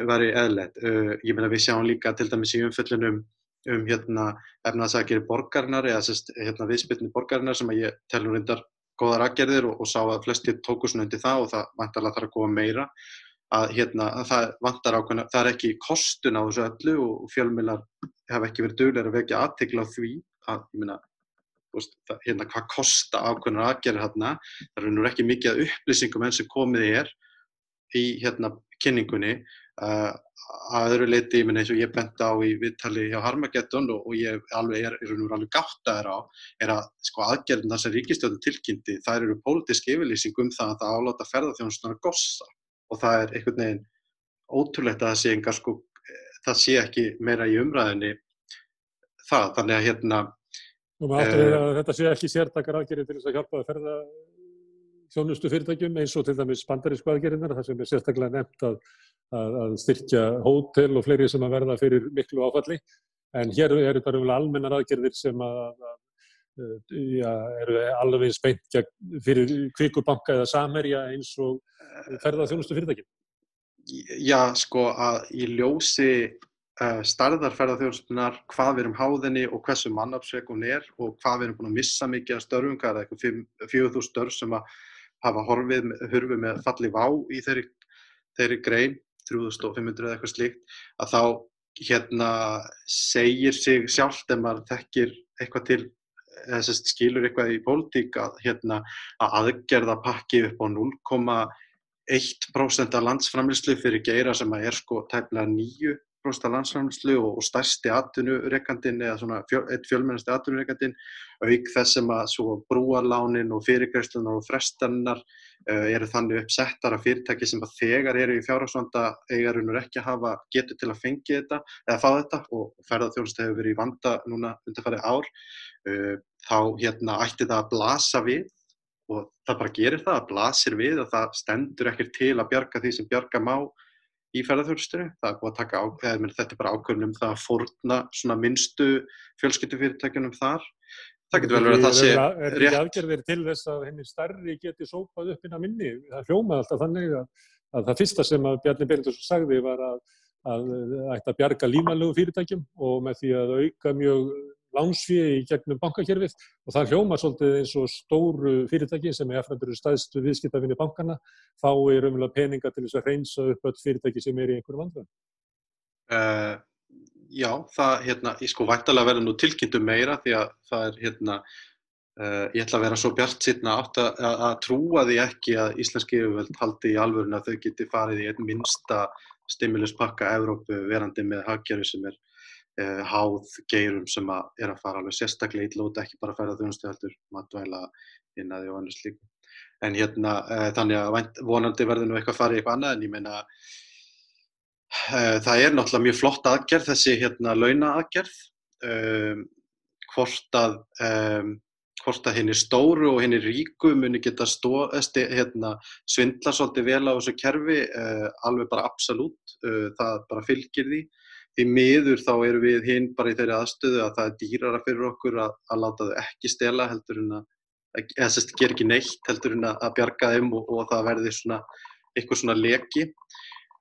væri eðlert. Ég meina við sjáum líka til dæmis í umföllunum um hérna efnaðsakir borgarinnar eða hérna viðspilni borgarinnar sem að ég telur reyndar góðar aðgerðir og, og sá að flestir tóku svona undir það og það vantarlega þarf að góða meira. Að, hérna, að það vantar ákveðna, það er ekki kostun á þessu öllu og fjölmiðlar hafa ekki verið duglega að vekja aðtegla því að, ég minna, hérna, hvað kosta ákveðnar aðgerðir hérna, það er nú ekki mikið að upplýsingum enn sem komið er í hérna kynningunni uh, að öðru leiti, ég minna eins og ég bent á í viðtali hjá Harmageddon og, og ég alveg er, er alveg gátt að er á, er að sko aðgerðin þessar ríkistjóðu tilkynnti, það eru pólitísk yfirlýsing um það að það áláta ferðarþjónustunar gossa. Og það er einhvern veginn ótrúlegt að það sé engar sko, það sé ekki meira í umræðinni það, þannig að hérna Nú uh, að þetta sé ekki sértakar aðgerið til þess að hjálpa að ferða þjónustu fyrirtækjum eins og til dæmis bandarísku aðgerinnar, það sem er sérstaklega nefnt að, að, að styrkja hótel og fleiri sem að verða fyrir miklu áfalli, en hér eru þetta umvel almennar aðgerðir sem að, að ja, eru alveg speint fyrir kvikubanka eða samerja eins og ferða þjónustu fyrirtækjum. Já, sko að í ljósi uh, starðarferðarþjóðstunnar, hvað við erum háðinni og hversu mannafsveg hún er og hvað við erum búin að missa mikið af störfum, hvað er eitthvað 4.000 störf sem að hafa horfið, hurfið með falli vá í þeirri, þeirri grein, 3.500 eða eitthvað slíkt, að þá hérna segir sig sjálft ef maður þekkir eitthvað til að skilur eitthvað í pólitík að, hérna, að aðgerða pakki upp á 0,1% af landsframlýslu fyrir geira sem að er sko tæmlega nýju prósta landsframlýslu og, stærsti atvinnureikandin eða svona fjö, eitt fjölmennasti atvinnureikandin auk þess sem að svo brúarlánin og fyrirgræslunar og frestannar uh, eru þannig uppsettar af fyrirtæki sem að þegar eru í fjárhagsvanda eigarunur ekki að hafa getur til að fengi þetta eða fá þetta og ferðarþjónustu hefur verið í vanda núna undarfæri ár uh, þá hérna ætti það að blasa við og það bara gerir það, að blasir við og það stendur ekkert til að bjarga því sem bjarga má í ferðarþjóðstöru. Það er búið að taka ákveð, þetta er bara ákveðnum það að forna svona minnstu fjölskyttufyrirtækjunum þar. Það getur vel verið að það sé rétt. Er þetta aðgerðir til þess að henni starri geti sópað upp inn á minni? Það hljómaði alltaf þannig að, að það fyrsta sem að Bjarni Berindursson sagði var að, að ætti að bjarga límanlegu fyrirtækjum og með því að auka mjög lánsfíði í gegnum bankakerfið og það hljóma svolítið eins og stóru fyrirtæki sem er eftir staðstu viðskiptafinni bankana þá er umlega peninga til þess að reynsa upp öll fyrirtæki sem er í einhverju vandræðum. Uh, já, það, hérna, ég sko vættalega verða nú tilkynntu meira því að það er, hérna, uh, ég ætla að vera svo bjart sýtna átt að, að trúa því ekki að íslenski yfirvöld haldi í alvörun að þau geti farið í einn minsta stimuluspakka Evrópu verandi með hagkerfi sem er uh, háð geirum sem að er að fara alveg sérstaklega ítlóta, ekki bara að færa þjónustu heldur, matvæla, hinnaði og annars líka. En hérna, uh, þannig að vonandi verður nú eitthvað að fara í eitthvað annað, en ég meina, uh, það er náttúrulega mjög flott aðgerð, þessi hérna launa aðgerð, um, hvort að, um, hvort að henni stóru og henni ríku muni geta stó, sti, hérna, svindla svolítið vel á þessu kerfi, alveg bara absolutt, það bara fylgir því því miður þá erum við hinn bara í þeirri aðstöðu að það er dýrara fyrir okkur að, að láta þau ekki stela heldur en að, eða sérst, ger ekki neitt heldur en að bjarga þeim og, og það verði svona eitthvað svona leki.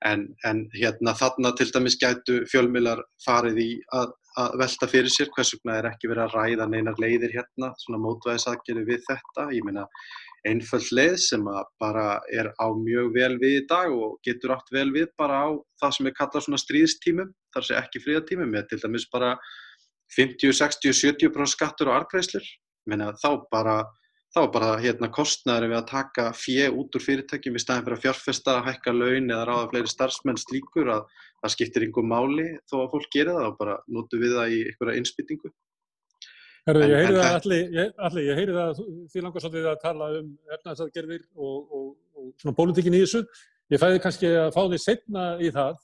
En, en hérna þarna til dæmis gætu fjölmilar farið í að, að velta fyrir sér hvers vegna er ekki verið að ræða neinar leiðir hérna, svona mótvæðisakeri við þetta, ég meina einföld leið sem bara er á mjög vel við í dag og getur átt vel við bara á það sem er kallað svona stríðstímum, þar sé ekki fríðatímum, með til dæmis bara 50, 60, 70% skattur og argræslur, menna þá bara þá bara hérna kostnæður við að taka fjö út úr fyrirtækjum í staðin fyrir að fjárfesta, hækka laun eða ráða fleiri starfsmenn slíkur að það skiptir einhver máli þó að fólk gerir það og bara notu við það í einhverja innspýtingu. Herðu, ég heyri það allir, allir, ég heyri það því langar svolítið að tala um efnarsaðgerðir og, og, og svona pólitíkin í þessu. Ég fæði kannski að fá því setna í það.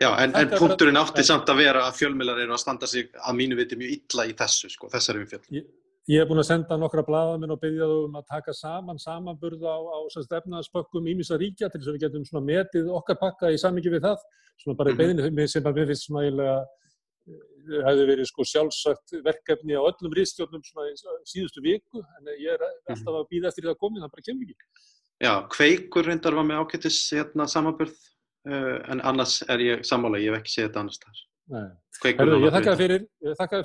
Já, en, en punkturinn átti að... samt að vera að fjölmjölar eru að standa sig að mínu viti mjög illa í þessu, sko, þessari við fjöld. Ég, ég hef búin að senda nokkra bladaminn og byggja þú um að taka saman samanburð á, á efnarspökkum ímisa ríkja til þess að við getum svona metið okkar pakka í samingi við það. Svona bara í mhm. beðinu sem að mér finnst svona eiginlega hefði verið sko sjálfsagt verkefni á öllum riðstjórnum síðustu viku en ég er mhm. alltaf að býða eftir það að komi, það bara kemur ekki. Já, kveikur reyndar var með ákveðtis hérna, samanbörð uh, en annars er ég sammála, ég hef ekki séð þetta annars þar. Herðu, ég þakka það fyrir,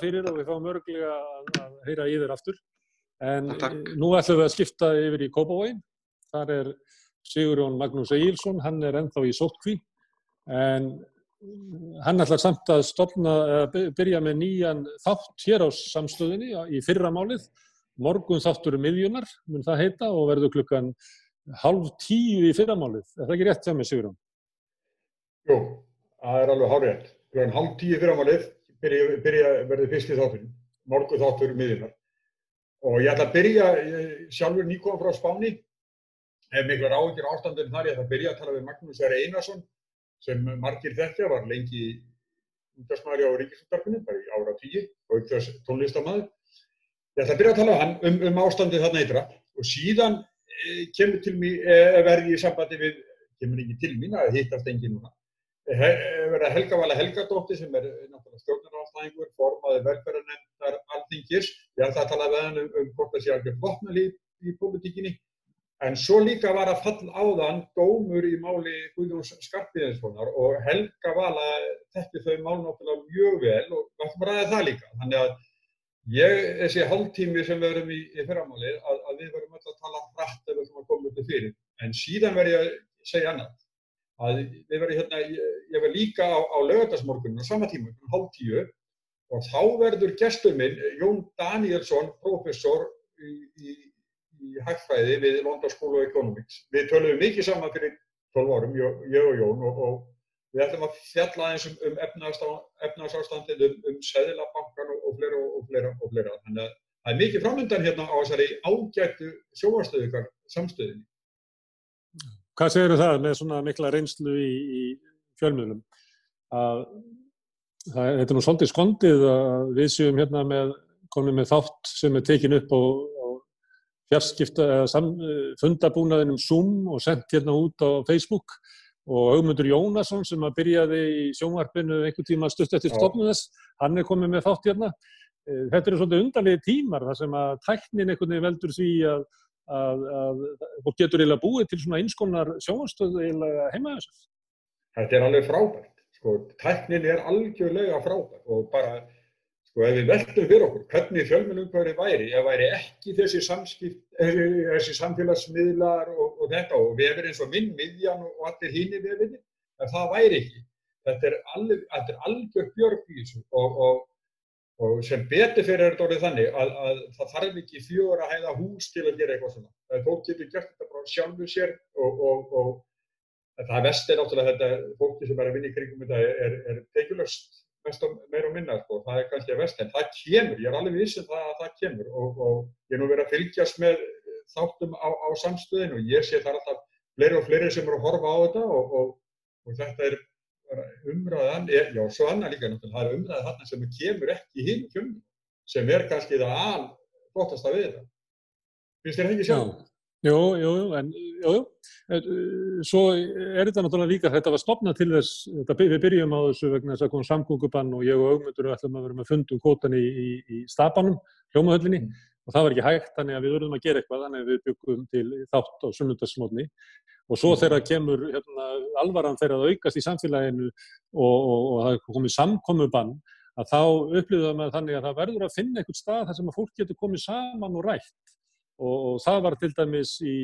fyrir og við fáum örglega að, að heyra í þér aftur en Takk. nú ætlum við að skipta yfir í Kópavóin, þar er Sigurjón Magnús Egilson, hann er ennþá í sótkví en hann ætlar samt að stopna, byrja með nýjan þátt hér á samstöðinni í fyrramálið. Morgun þáttur miðjunar, mun það heita, og verður klukkan halv tíu í fyrramálið. Er það ekki rétt hjá mig, Sigurjón? Jú, það er alveg hárið. Klukkan halv tíu fyrramálið byrja, byrja verður fyrst í þátturinn, morgun þáttur miðjunar. Og ég ætla að byrja sjálfur nýkóðan frá Spáni, hef miklar áhengir ástandin þar, ég ætla að byrja að tala við Magnús R. Einarsson sem margir þekkja, var lengi útdagsmaður á Ríkisúttarfinu, bara í ára tíu, og aukþjóðs tónlistamæður. Ég ætla að byrja að tala um, um, um ástandið þarna ytra og síðan e, kemur til mér, e, verði í sambandi við, kemur ekki til mín að hittast engi núna, e, verða Helga Vala Helgadóttir sem er náttúrulega stjórnarástæðingur, formaði velferðarnefndar alþingis. Ég ætla að tala við hann um, um hvort það sé alveg vopnalíf í pólitíkinni En svo líka var að fall áðan dómur í máli Guðjóns Skarpíðinssonar og Helga Vala tekki þau mál náttúrulega mjög vel og við ætlum að ræða það líka. Þannig að ég, þessi hálftími sem við erum í, í fyrramáli, að, að við verum alltaf að tala hrætt ef við ætlum að koma upp til fyrir. En síðan verð ég að segja annað. Að við verðum hérna, ég, ég verð líka á, á lögadagsmorgunum á sama tíma, hálftíu, og þá verður gestur minn Jón Danielsson, professor í, í í hægfræði við London School of Economics. Við töluðum mikið saman fyrir 12 árum, ég og Jón, og, og við ætlum að fjalla eins um, um efnarsástandið, um, um Sæðilabankan og, og fleira og fleira og fleira. Þannig að það er mikið framöndan hérna á þessari ágættu sjóarstöðukar samstöðinni. Hvað segir það með svona mikla reynslu í, í fjölmiðlum? Að, það, þetta er nú svolítið skondið að við séum hérna með, komum með þátt sem er tekin upp og fjarskipta eða fundabúnaðin um Zoom og sendt hérna út á Facebook og Augmundur Jónasson sem að byrjaði í sjónvarpinu einhver tíma stutt eftir stofnum þess, hann er komið með þátt hérna. Eh, þetta eru svolítið undarlegi tímar þar sem að tæknin einhvern veginn veldur því að, að, að fólk getur eiginlega búið til svona einskonar sjónvarstöðu eiginlega heima þessar. Þetta er alveg frábært, sko, tæknin er algjörlega frábært og bara Sko ef við veltum fyrir okkur hvernig fjölmjölumhverfi væri, ef væri ekki þessi, þessi samfélagsmiðlar og, og þetta og vefur eins og minn, miðjan og allir hínir vefinni, ef það væri ekki. Þetta er, alveg, þetta er algjör björg í þessu og, og, og sem betur fyrir er þetta orðið þannig að, að það þarf ekki fjóra að hæða hús til að gera eitthvað svona. Það er fólk getur gert þetta bara sjálfu sér og það vest er náttúrulega þetta fólki sem er að vinna í kringum þetta er, er mest og meira og minna sko, það er kannski að vest en það kemur, ég er alveg vissið um það að það kemur og, og ég er nú verið að fylgjast með þáttum á, á samstöðinu og ég sé það alltaf fleiri og fleiri sem eru að horfa á þetta og, og, og þetta er umræðan, já svo annað líka náttúrulega, það er umræðan þarna sem kemur ekki hinn kjömmum, sem er kannski það al flottasta við þetta. Finnst þér það ekki sjálf? Jú, jú, en jú, jú. Eh, svo er þetta náttúrulega líka, þetta var stopnað til þess, þetta, við byrjum á þessu vegna þess að kom samgöngubann og ég og augmyndur ætlum að vera með fundum kótan í, í, í stabanum, hljómahöllinni mm. og það var ekki hægt, þannig að við verðum að gera eitthvað, þannig að við byggum til þátt á sunnundagsmótni og svo þegar kemur hérna, alvaran þegar það aukast í samfélaginu og, og, og það komið samkomubann, að þá upplýðum við þannig að það verður að finna einhvern stað þar sem að fólk getur komið saman og rætt og, og það var til dæmis í,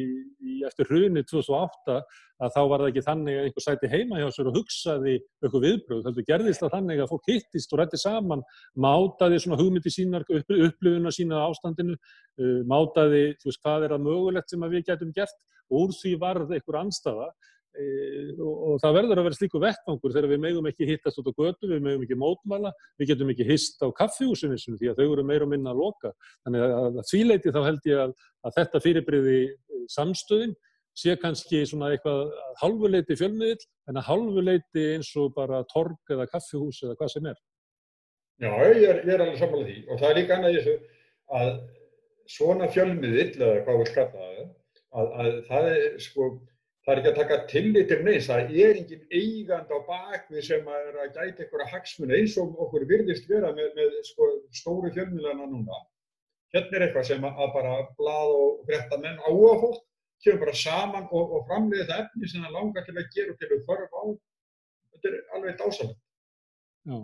í eftir hruni 2008 að þá var það ekki þannig að einhver sæti heima hjá sér og hugsaði eitthvað viðbröð, heldur gerðist það þannig að fólk hittist og rætti saman, mátaði svona hugmyndi sínar, upp, upplifuna sína ástandinu, uh, mátaði þú veist hvað er að mögulegt sem að við getum gert og úr því varð einhver anstafa og, og það verður að vera slíku vettvangur þegar við megum ekki hittast út á götu, við megum ekki mótmæla, við getum ekki hist á kaffihúsinu því að þau eru meira og minna að loka. Þannig að, að, að svíleiti þá held ég að, að þetta fyrirbriði samstöðin sé kannski svona eitthvað halvuleiti fjölmiðil en að halvuleiti eins og bara torg eða kaffihús eða hvað sem er. Já, ég er, ég er alveg samanlega því og það er líka annað þessu að svona fjölmiðil, eða hvað við skalla það, að það er sko það er ekki að taka tillit til neins, það er engin eigand á bakvið sem að er að gæta einhverja hagsmuna eins og okkur virðist vera með, með sko, stóru fjölmilana núna. Hérna er eitthvað sem að bara blað og bretta menn áhuga fólk, kemur bara saman og, og framleiði það efni sem það langar til að gera og til að þörfa á. Þetta er alveg dásalega. Já,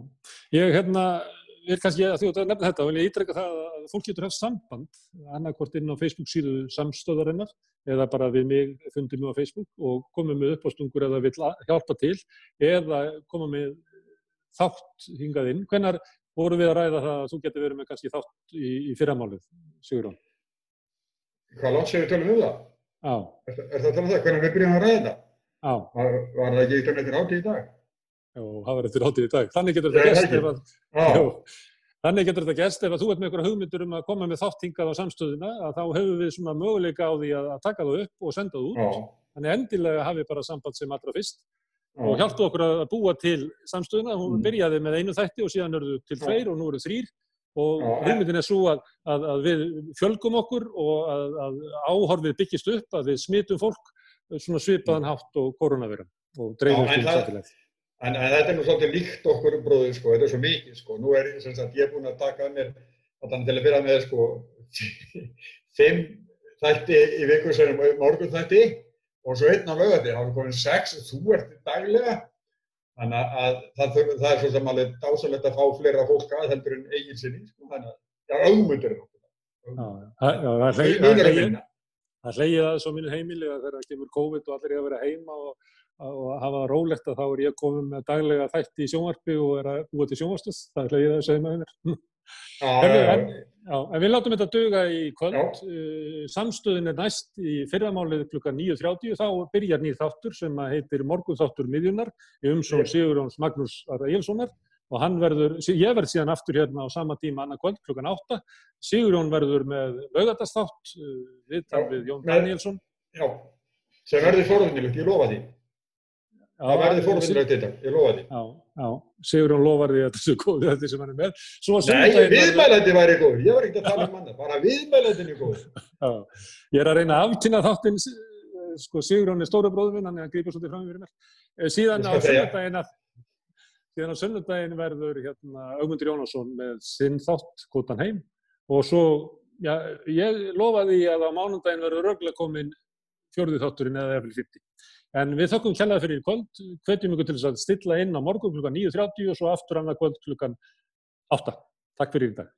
ég hérna, er kannski að þú nefna þetta og ég ítrykka það að að fólk getur haft samband annarkvort inn á Facebook síðu samstöðarinnar eða bara við mig fundum við á Facebook og komum með uppástungur eða vil hjálpa til eða koma með þátt hingað inn. Hvenar voru við að ræða það að þú getur verið með kannski þátt í, í fyrramálið, Sigurðan? Hvað langt séu við tölum um það? Já. Er, er það að tala um það? Hvernig við byrjum að ræða það? Já. Var, var það ekki í það var eftir átíð í dag. Þannig getur þetta gæst ef að... Já. Þannig getur þetta gæst ef að þú ert með einhverja hugmyndur um að koma með þátt hingað á samstöðuna að þá hefur við svona möguleika á því að, að taka það upp og senda það út. Já. Þannig endilega hafið bara samband sem allra fyrst Já. og hjálptu okkur að búa til samstöðuna. Hún Mm. byrjaði með einu þætti og síðan eru til tveir og nú eru þrýr og hugmyndin er svo að, að, að við fjölgum okkur og að, að áhorfið byggist upp, að við smitum fólk svona svipaðan hátt og koronaviran og dreifum til samfélagið. En, en þetta er nú svolítið líkt okkur bróðið, sko, þetta er svo mikið, sko. Nú er sem sagt, ég búinn að taka að mér, þannig til að byrja með, sko, fimm þætti í viku sem morgun þætti og svo einn á laugandi, þá er komin sex, þú ert daglega. Þannig að það, þurfi- það er svo sem alveg dásalegt að fá fleira fólk að heldur en eigin sinni, sko, þannig að, auðmundur er það- er Mín það er er að hleyið- vinna. það að svo mínu heimili að þegar það kemur COVID og allir er að vera heima og, og hafa það rólegt að þá er ég komin með daglega þætti í sjónvarpi og er að búa til sjónvarstöð. Það er hleyið að segja með já, en, en við látum þetta duga í kvöld. Já. Uh, samstöðin er næst í fyrramálið klukkan 9.30 þá byrjar nýr þáttur sem heitir Morgunþáttur miðjunar í umsón Já. Sigurjóns Magnús Egilssonar og hann verður, ég verð síðan aftur hérna á sama tíma annað kvöld klukkan 8. Sigurjón verður með viðtal Já, við Jón með- Danielsson. já. Sem verði forðunilegt, ég lofa því. Það verði forðunilegt þetta, ég lofa því. Já, já, Sigurjón lofar því að þessu góði þetta sem hann er með. Nei, viðmælandi væri góð, ég var ekki að tala um manna, bara viðmælandin er góð. Já, ég er að reyna að afkynna þáttinn, eh, sko Sigurjón er stóra bróður minn, hann er að grípa svolítið fram fyrir mér. Eh, Síðan á að síðan á sunnudaginn verður hérna Augmundur Jónasson með sinn þátt Kvotan heim og svo, já, ég lofaði að á mánudaginn verður örglega komin fjórði þátturinn eða eftir 50. En við þökkum kjallaði fyrir kvöld, hvetjum ykkur til þess að stilla inn á morgun klukkan 9.30 og svo aftur annað kvöld klukkan 8. Takk fyrir í dag.